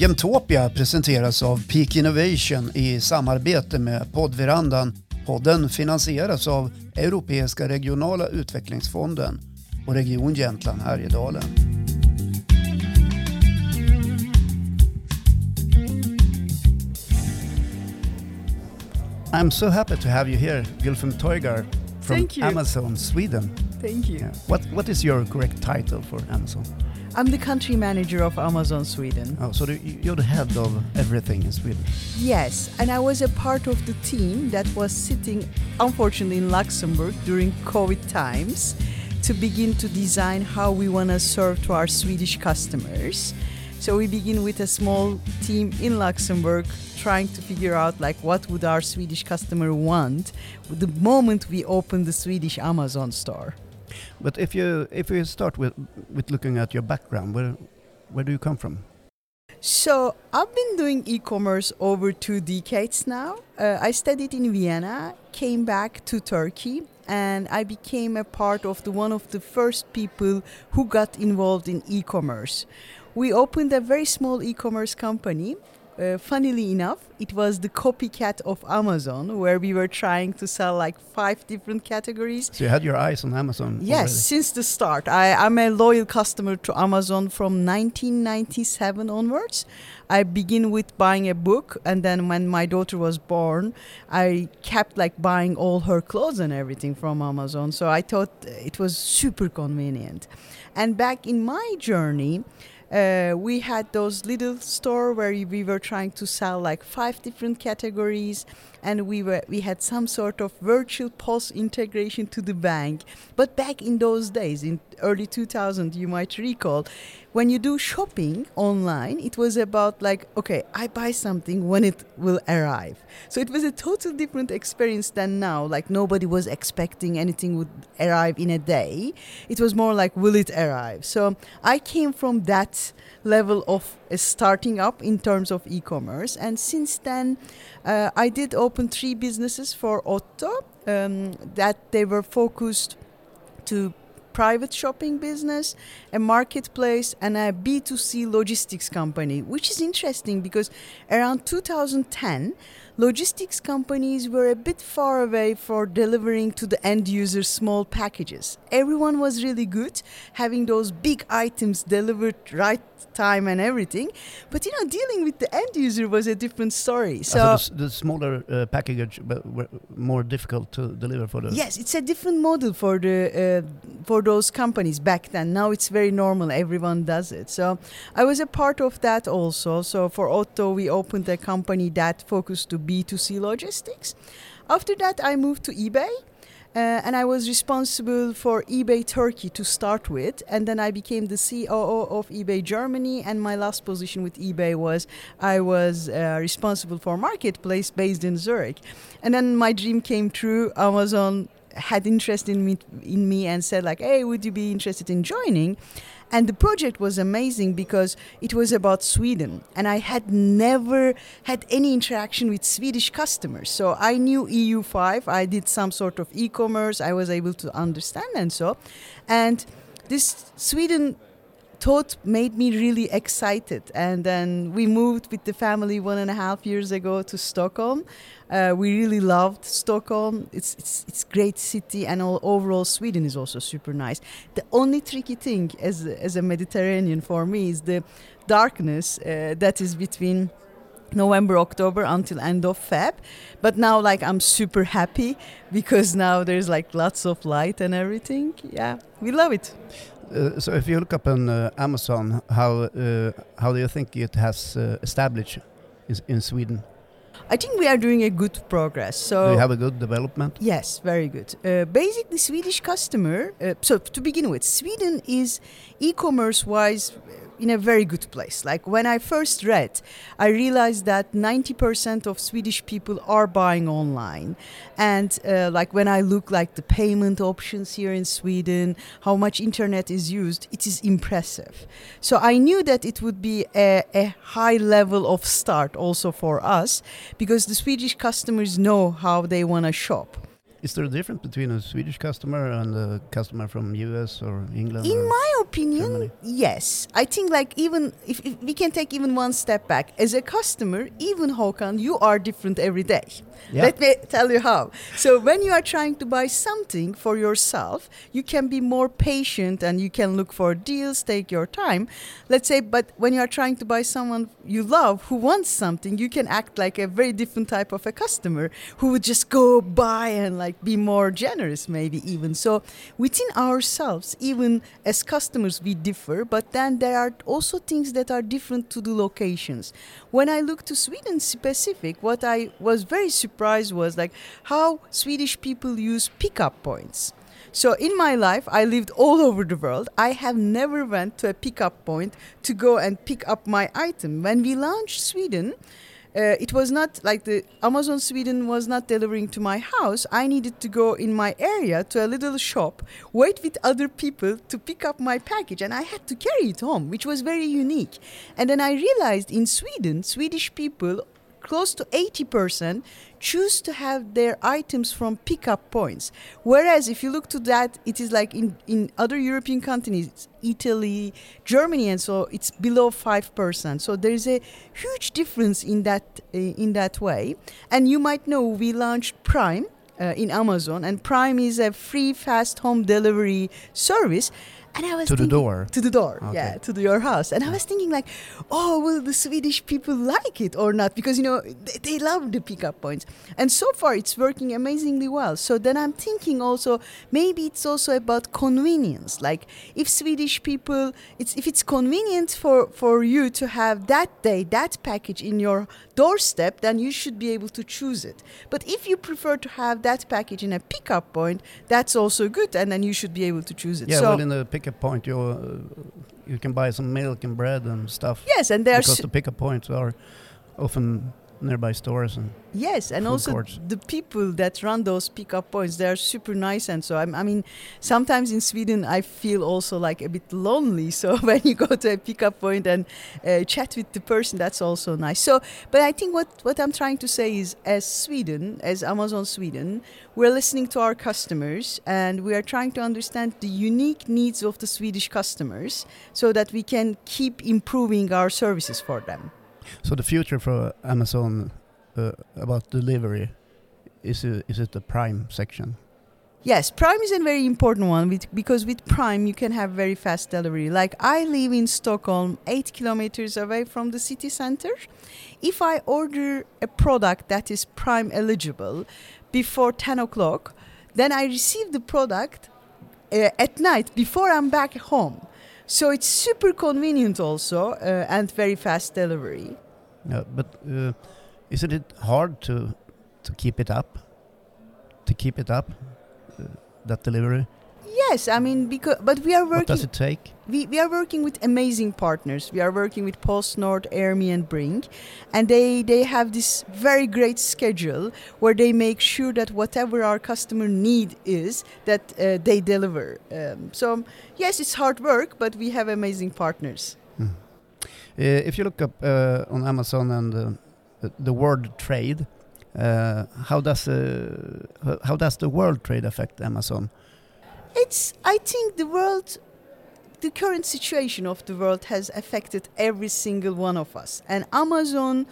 Jämtopia presenteras av Peak Innovation i samarbete med poddverandan. Podden finansieras av Europeiska regionala utvecklingsfonden och Region Jämtland Härjedalen. I'm so happy to have you here, Gulfem Toigar from. Amazon Sweden. Thank you. What what is your correct title for Amazon? I'm the country manager of Amazon Sweden. Oh, so the, you're the head of everything in Sweden. Yes, and I was a part of the team that was sitting, unfortunately, in Luxembourg during COVID times to begin to design how we want to serve to our Swedish customers. So we begin with a small team in Luxembourg trying to figure out like what would our Swedish customer want the moment we open the Swedish Amazon store. But if you if we start with with looking at your background, where where do you come from? So I've been doing e-commerce over two decades now. Uh, I studied in Vienna, came back to Turkey, and I became a part of the one of the first people who got involved in e-commerce. We opened a very small e-commerce company. Uh, funnily enough, it was the copycat of Amazon, where we were trying to sell like five different categories So you had your eyes on Amazon. Yes, already. since the start. I, I'm a loyal customer to Amazon from 1997 onwards. I begin with buying a book, and then when my daughter was born, I kept like buying all her clothes and everything from Amazon. So I thought it was super convenient. And back in my journey, uh, we had those little store where we were trying to sell like five different categories and we were we had some sort of virtual POS integration to the bank. But back in those days in early 2000 you might recall when you do shopping online it was about like okay i buy something when it will arrive. So it was a total different experience than now. Like nobody was expecting anything would arrive in a day. It was more like will it arrive? So i came from that level of starting up in terms of e-commerce. And since then uh, i did open three businesses for otto um, that they were focused to private shopping business, a marketplace, and a B2C logistics company, which is interesting because around 2010, logistics companies were a bit far away for delivering to the end user small packages. Everyone was really good having those big items delivered right time and everything, but you know dealing with the end user was a different story. So the, the smaller uh, package, but were more difficult to deliver for the. Yes, it's a different model for the uh, for those companies back then. Now it's very normal; everyone does it. So I was a part of that also. So for Otto, we opened a company that focused to B2C logistics. After that, I moved to eBay. Uh, and I was responsible for eBay Turkey to start with, and then I became the COO of eBay Germany. And my last position with eBay was I was uh, responsible for marketplace based in Zurich. And then my dream came true. Amazon had interest in me in me and said like, "Hey, would you be interested in joining?" And the project was amazing because it was about Sweden, and I had never had any interaction with Swedish customers. So I knew EU5. I did some sort of e-commerce. I was able to understand and so, and this Sweden thought made me really excited. And then we moved with the family one and a half years ago to Stockholm. Uh, we really loved Stockholm. It's it's it's great city, and all, overall Sweden is also super nice. The only tricky thing as as a Mediterranean for me is the darkness uh, that is between. November, October until end of Feb. But now like I'm super happy because now there's like lots of light and everything. Yeah, we love it. Uh, so if you look up on uh, Amazon, how uh, how do you think it has uh, established is in Sweden? I think we are doing a good progress. So do you have a good development? Yes, very good. Uh, basically, Swedish customer. Uh, so to begin with, Sweden is e-commerce wise in a very good place. Like when I first read, I realized that 90% of Swedish people are buying online. And uh, like when I look like the payment options here in Sweden, how much internet is used, it is impressive. So I knew that it would be a, a high level of start also for us because the Swedish customers know how they want to shop. Is there a difference between a Swedish customer and a customer from US or England? In or- my opinion, Germany? yes. I think like even if, if we can take even one step back as a customer, even Håkan, you are different every day. Yeah. Let me tell you how. So when you are trying to buy something for yourself, you can be more patient and you can look for deals, take your time. Let's say, but when you are trying to buy someone you love who wants something, you can act like a very different type of a customer who would just go buy and like be more generous, maybe even. So within ourselves, even as customers, we differ, but then there are also things that are different to the locations. When I look to Sweden specific, what I was very surprised was like how Swedish people use pickup points. So in my life, I lived all over the world. I have never went to a pickup point to go and pick up my item. When we launched Sweden, uh, it was not like the Amazon Sweden was not delivering to my house. I needed to go in my area to a little shop, wait with other people to pick up my package, and I had to carry it home, which was very unique. And then I realized in Sweden, Swedish people close to 80% choose to have their items from pickup points. Whereas if you look to that, it is like in, in other European countries, Italy, Germany, and so it's below 5%. So there's a huge difference in that, uh, in that way. And you might know we launched Prime. Uh, in Amazon, and Prime is a free fast home delivery service. And I was To the door? To the door, Okay. yeah, to the, your house. And I was thinking, like, oh, will the Swedish people like it or not? Because, you know, they, they love the pickup points. And so far, it's working amazingly well. So then I'm thinking also, maybe it's also about convenience. Like, if Swedish people, it's if it's convenient for, for you to have that day, that package in your doorstep, then you should be able to choose it. But if you prefer to have that package in a pickup point, that's also good. And then you should be able to choose it. Yeah, so, well, in the pickup point, you uh, you can buy some milk and bread and stuff. yes, and there's because the pickup points are often nearby stores and Yes, and also courts. the people that run those pickup points, they are super nice. And so, I'm, I mean, sometimes in Sweden, I feel also like a bit lonely. So, when you go to a pickup point and uh, chat with the person, that's also nice. So, but I think what, what I'm trying to say is, as Sweden, as Amazon Sweden, we're listening to our customers and we are trying to understand the unique needs of the Swedish customers so that we can keep improving our services for them. So the future for Amazon uh, about delivery is it, is it the Prime section? Yes, Prime is a very important one with, because with Prime you can have very fast delivery. Like I live in Stockholm, eight kilometers away from the city center. If I order a product that is Prime eligible before 10 o'clock, then I receive the product uh, at night before I'm back home. So it's super convenient also uh, and very fast delivery. Yeah, but uh, isn't it hard to to keep it up? To keep it up, uh, that delivery. Yes, I mean because but we are What working does it take? we, we are working with amazing partners. We are working with PostNord, Airmee, and Bring, and they they have this very great schedule where they make sure that whatever our customer need is, that uh, they deliver. Um, so yes, it's hard work, but we have amazing partners. Uh, if you look up uh, on Amazon and uh, the- the world trade, uh, how does uh, how does the world trade affect Amazon? It's I think the world the current situation of the world has affected every single one of us and Amazon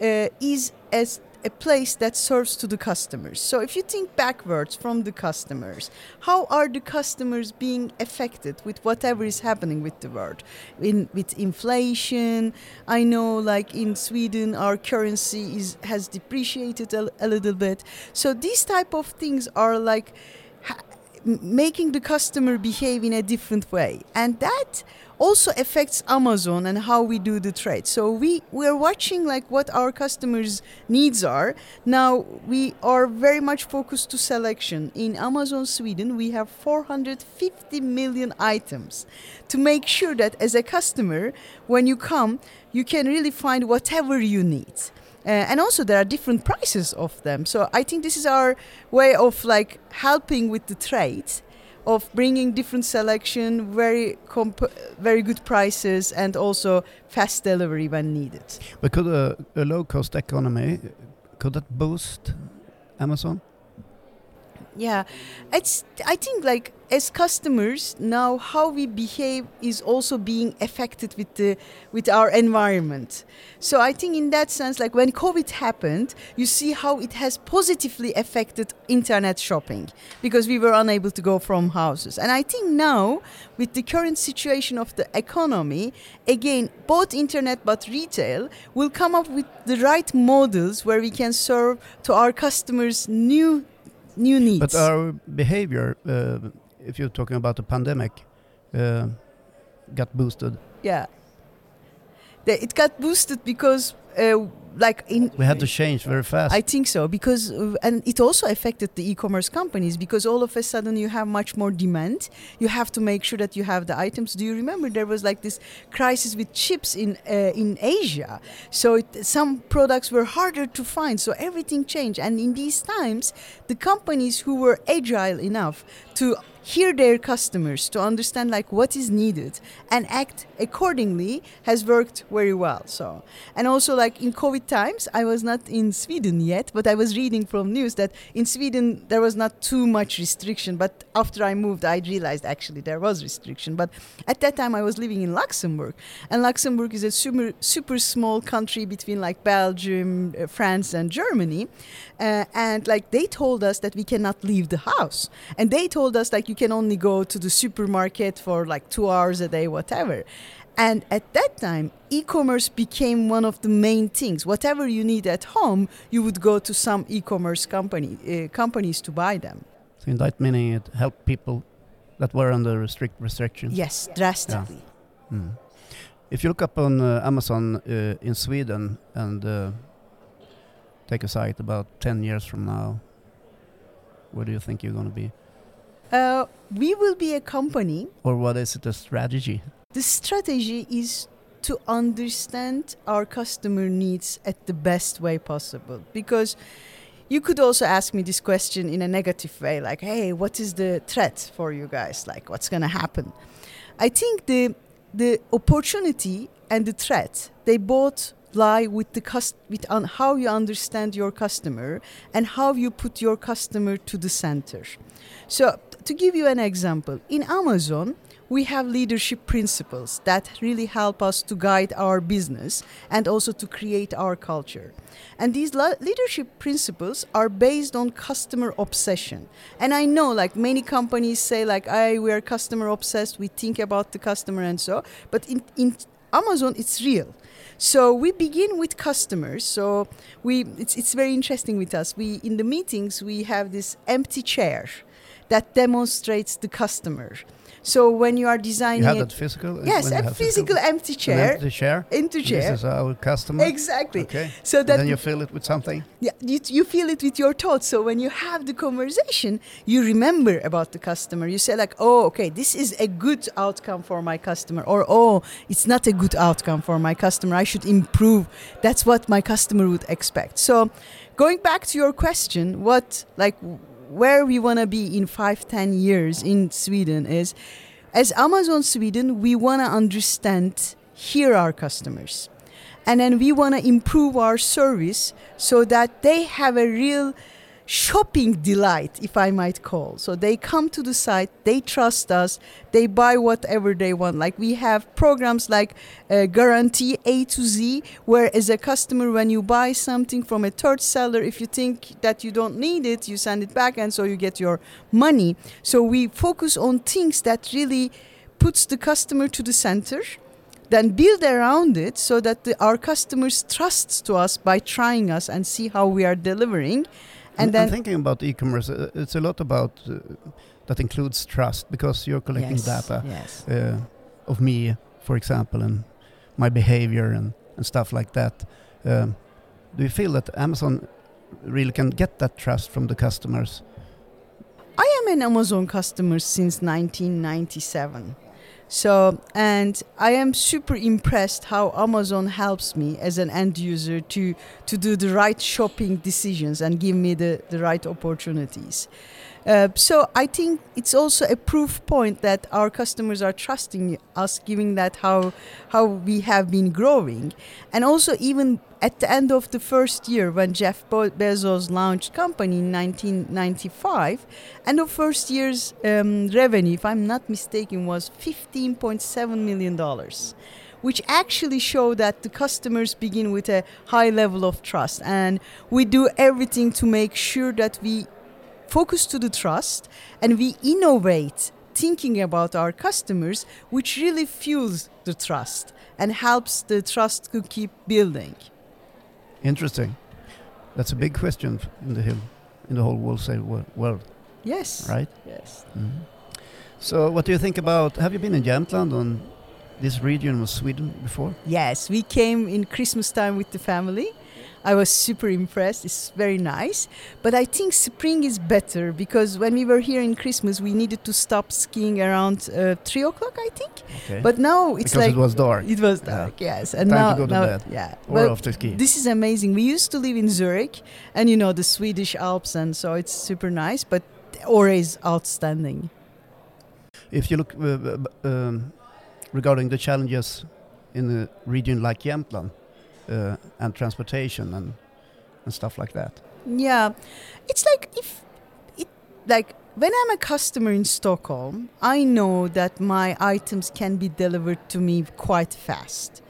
uh, is as a place that serves to the customers. So if you think backwards from the customers, how are the customers being affected with whatever is happening with the world? In with inflation, I know like in Sweden our currency is has depreciated a, a little bit. So these type of things are like making the customer behave in a different way. And that also affects amazon and how we do the trade. So we we're watching like what our customers needs are. Now we are very much focused to selection. In amazon sweden we have 450 million items to make sure that as a customer when you come you can really find whatever you need uh, and also there are different prices of them so i think this is our way of like helping with the trade of bringing different selection very comp- very good prices and also fast delivery when needed But could a, a low cost economy could that boost Amazon? Yeah, it's. I think like as customers now, how we behave is also being affected with the with our environment. So I think in that sense, like when COVID happened, you see how it has positively affected internet shopping because we were unable to go from houses. And I think now with the current situation of the economy, again, both internet but retail will come up with the right models where we can serve to our customers new new needs. But our behavior, uh, if you're talking about the pandemic, uh, got boosted. yeah. The- It got boosted because, uh, like in We had to change very fast. I think so because uh, and it also affected the e-commerce companies because all of a sudden you have much more demand. You have to make sure that you have the items. Do you remember there was like this crisis with chips in uh, in Asia? So it, some products were harder to find. So everything changed. And in these times, the companies who were agile enough to hear their customers to understand like what is needed and act accordingly has worked very well so. And also like in covid times i was not in sweden yet but i was reading from news that in sweden there was not too much restriction but after i moved i realized actually there was restriction. But at that time i was living in luxembourg and luxembourg is a super super small country between like belgium uh, france and germany uh, and like they told us that we cannot leave the house. And they told us like you can only go to the supermarket for like two hours a day whatever. And at that time e-commerce became one of the main things. Whatever you need at home you would go to some e-commerce company uh, companies to buy them. So in that meaning, it helped people that were under strict restrictions. yes drastically. Mm. If you look up on uh, Amazon uh, in Sweden and uh, take a site about 10 years from now, where do you think you're going to be? uh, we will be a company Or what is it a strategy? The strategy is to understand our customer needs at the best way possible because you could also ask me this question in a negative way like hey what is the threat for you guys like what's going to happen i think the the opportunity and the threat they both lie with the cust- with on how you understand your customer and how you put your customer to the center so to give you an example in amazon we have leadership principles that really help us to guide our business and also to create our culture. And these le- leadership principles are based on customer obsession. And I know like many companies say like I we are customer obsessed, we think about the customer and so, but in in Amazon it's real. So we begin with customers. So we it's it's very interesting with us. We in the meetings we have this empty chair that demonstrates the customer. So when you are designing You have a- that physical? yes, a have physical empty chair, empty chair? empty chair. This is our customer? Exactly. Okay. So And then you fill it with something? yeah, you, you feel it with your thoughts. So when you have the conversation, you remember about the customer. You say like, "Oh, okay, this is a good outcome for my customer," or "Oh, it's not a good outcome for my customer. I should improve." That's what my customer would expect. So, going back to your question, what like where we want to be in five, ten years in Sweden is, as Amazon Sweden, we want to understand, hear our customers. And then we want to improve our service so that they have a real shopping delight if i might call. So they come to the site they trust us they buy whatever they want. Like we have programs like uh, guarantee a to z where as a customer when you buy something from a third seller if you think that you don't need it you send it back and so you get your money. So we focus on things that really puts the customer to the center then build around it so that the, our customers trust to us by trying us and see how we are delivering and I'm- then I'm thinking about e-commerce. uh, It's a lot about uh, that includes trust because you're collecting yes, data yes uh, of me, for example, and my behavior and, and stuff like that. Um, do you feel that Amazon really can get that trust from the customers? I am an Amazon customer since 1997. So, and I am super impressed how Amazon helps me as an end user to, to do the right shopping decisions and give me the, the right opportunities. Uh, so, I think it's also a proof point that our customers are trusting us, giving that how, how we have been growing. And also, even at the end of the first year when Jeff Bo- Bezos launched company in 1995, and the first year's um, revenue, if I'm not mistaken, was 15.7 million dollars, which actually show that the customers begin with a high level of trust, and we do everything to make sure that we focus to the trust and we innovate thinking about our customers, which really fuels the trust and helps the trust to keep building. Interesting. That's a big question in the hill, in the whole wholesale wo- world, Yes. right? Yes. Mhm. So, what do you think about? Have you been in Jämtland on this region of Sweden before? Yes, we came in Christmas time with the family. I was super impressed. It's very nice. But I think spring is better because when we were here in Christmas, we needed to stop skiing around uh, three o'clock, I think. Okay. But now it's because like it was dark It was Yeah. dark, yes. And Time to now, go to now- bed. yeah. or But after this is amazing. We used to live in Zurich, and you know the Swedish Alps, and so it's super nice. But Åre is outstanding. If you look uh, uh, um, regarding the challenges in a region like Jämtland uh, and transportation and and stuff like that. Yeah, it's like if it like when I'm a customer in Stockholm, I know that my items can be delivered to me quite fast.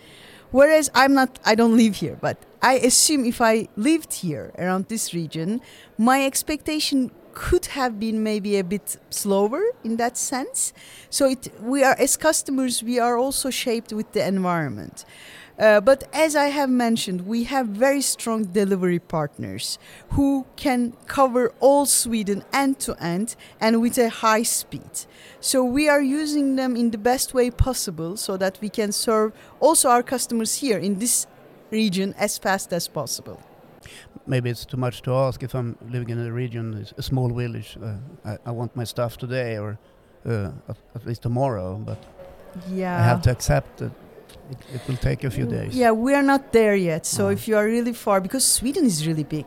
Whereas I'm not, I don't live here, but I assume if I lived here around this region, my expectation could have been maybe a bit slower in that sense. So it, we are, as customers, we are also shaped with the environment. Uh, but as I have mentioned, we have very strong delivery partners who can cover all Sweden end to end and with a high speed. So we are using them in the best way possible so that we can serve also our customers here in this region as fast as possible. Maybe it's too much to ask if I'm living in a region, a small village. Uh, I, I want my stuff today or uh, at, at least tomorrow, but Yeah. I have to accept that it, it will take a few days. Yeah, we are not there yet. So Oh. if you are really far, because Sweden is really big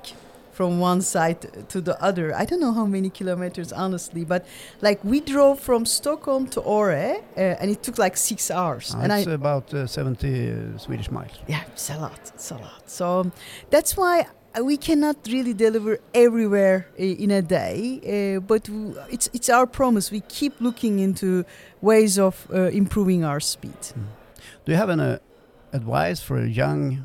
from one side to the other. I don't know how many kilometers, honestly, but like we drove from Stockholm to Åre, uh, and it took like six hours. Uh, and it's I, about uh, 70 uh, Swedish miles. yeah, it's a lot. It's a lot. So um, that's why we cannot really deliver everywhere in a day. Uh, but it's it's our promise. We keep looking into ways of uh, improving our speed. Do you have any advice for a young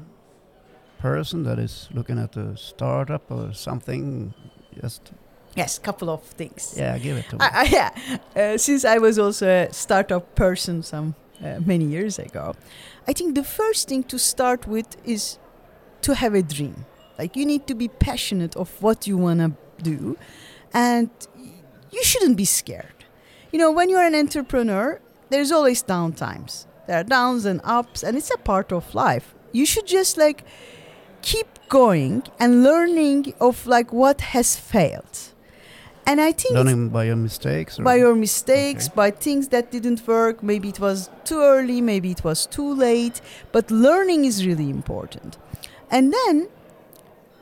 person that is looking at a startup or something? Just Yes, a couple of things. yeah, give it to me. I, I, yeah, uh, since I was also a startup person some uh, many years ago, I think the first thing to start with is to have a dream. Like you need to be passionate of what you want to do, and you shouldn't be scared. You know, when you're an entrepreneur, there's always downtimes. There are downs and ups, and it's a part of life. You should just like keep going and learning of like what has failed. And I think Learning by your mistakes. By your mistakes, Okay. by things that didn't work. Maybe it was too early, maybe it was too late. But learning is really important. And then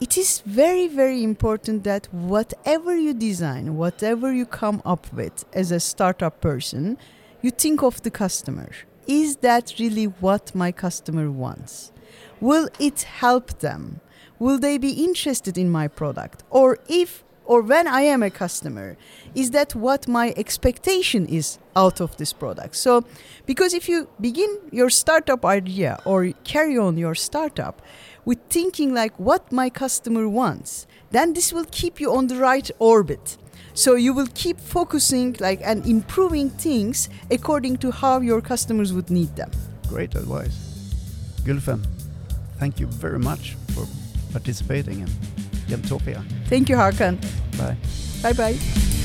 it is very, very important that whatever you design, whatever you come up with as a startup person, you think of the customer. Is that really what my customer wants? Will it help them? Will they be interested in my product? Or if or when I am a customer, is that what my expectation is out of this product? So, because if you begin your startup idea or carry on your startup with thinking like what my customer wants, then this will keep you on the right orbit. So you will keep focusing like and improving things according to how your customers would need them. Great advice. Gulfem, thank you very much for participating in Jämtopia. Thank you, Håkan. Bye. Bye bye.